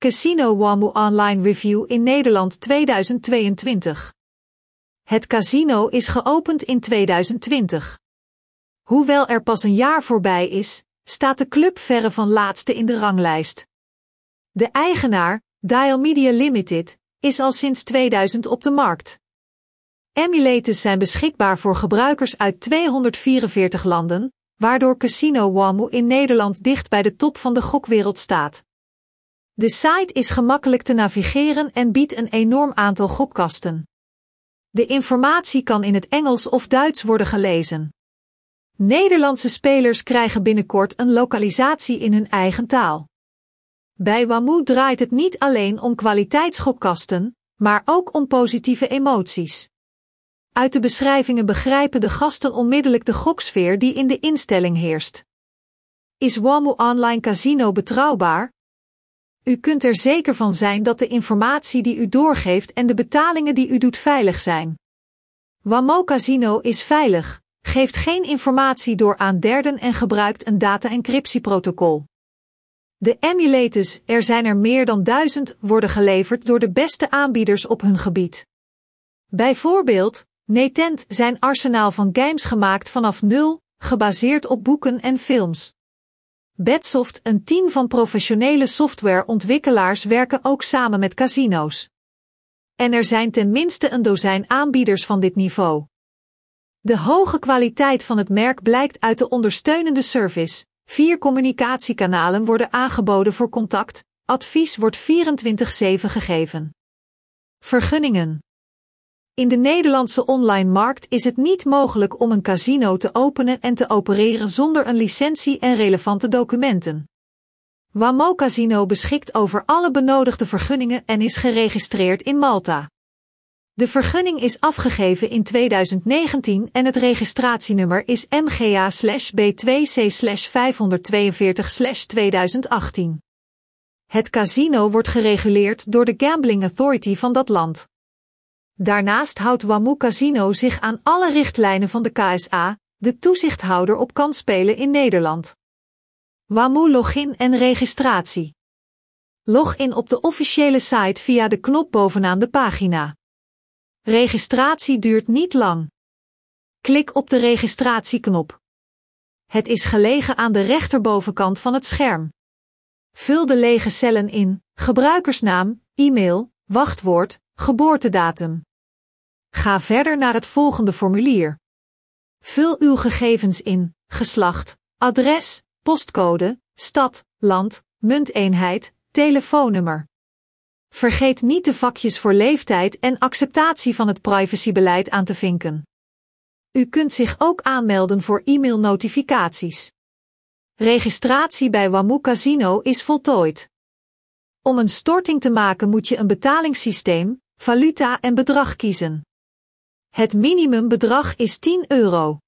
Casino WAMU Online Review in Nederland 2022. Het casino is geopend in 2020. Hoewel er pas een jaar voorbij is, staat de club verre van laatste in de ranglijst. De eigenaar, Dial Media Limited, is al sinds 2000 op de markt. Emulators zijn beschikbaar voor gebruikers uit 244 landen, waardoor Casino WAMU in Nederland dicht bij de top van de gokwereld staat. De site is gemakkelijk te navigeren en biedt een enorm aantal gokkasten. De informatie kan in het Engels of Duits worden gelezen. Nederlandse spelers krijgen binnenkort een lokalisatie in hun eigen taal. Bij WAMU draait het niet alleen om kwaliteitsgokkasten, maar ook om positieve emoties. Uit de beschrijvingen begrijpen de gasten onmiddellijk de goksfeer die in de instelling heerst. Is WAMU Online Casino betrouwbaar? U kunt er zeker van zijn dat de informatie die u doorgeeft en de betalingen die u doet veilig zijn. WAMO Casino is veilig, geeft geen informatie door aan derden en gebruikt een data-encryptieprotocol. De emulators, er zijn er meer dan duizend, worden geleverd door de beste aanbieders op hun gebied. Bijvoorbeeld, Netent zijn arsenaal van games gemaakt vanaf nul, gebaseerd op boeken en films. Bedsoft, een team van professionele softwareontwikkelaars, werken ook samen met casino's. En er zijn ten minste een dozijn aanbieders van dit niveau. De hoge kwaliteit van het merk blijkt uit de ondersteunende service. Vier communicatiekanalen worden aangeboden voor contact, advies wordt 24-7 gegeven. Vergunningen. In de Nederlandse online markt is het niet mogelijk om een casino te openen en te opereren zonder een licentie en relevante documenten. Wamo Casino beschikt over alle benodigde vergunningen en is geregistreerd in Malta. De vergunning is afgegeven in 2019 en het registratienummer is MGA-B2C-542-2018. Het casino wordt gereguleerd door de Gambling Authority van dat land. Daarnaast houdt WAMU Casino zich aan alle richtlijnen van de KSA, de toezichthouder op kansspelen in Nederland. WAMU login en registratie. Log in op de officiële site via de knop bovenaan de pagina. Registratie duurt niet lang. Klik op de registratieknop. Het is gelegen aan de rechterbovenkant van het scherm. Vul de lege cellen in, gebruikersnaam, e-mail, wachtwoord, geboortedatum. Ga verder naar het volgende formulier. Vul uw gegevens in: geslacht, adres, postcode, stad, land, munteenheid, telefoonnummer. Vergeet niet de vakjes voor leeftijd en acceptatie van het privacybeleid aan te vinken. U kunt zich ook aanmelden voor e-mailnotificaties. Registratie bij WAMU Casino is voltooid. Om een storting te maken moet je een betalingssysteem, valuta en bedrag kiezen. Het minimumbedrag is 10 euro.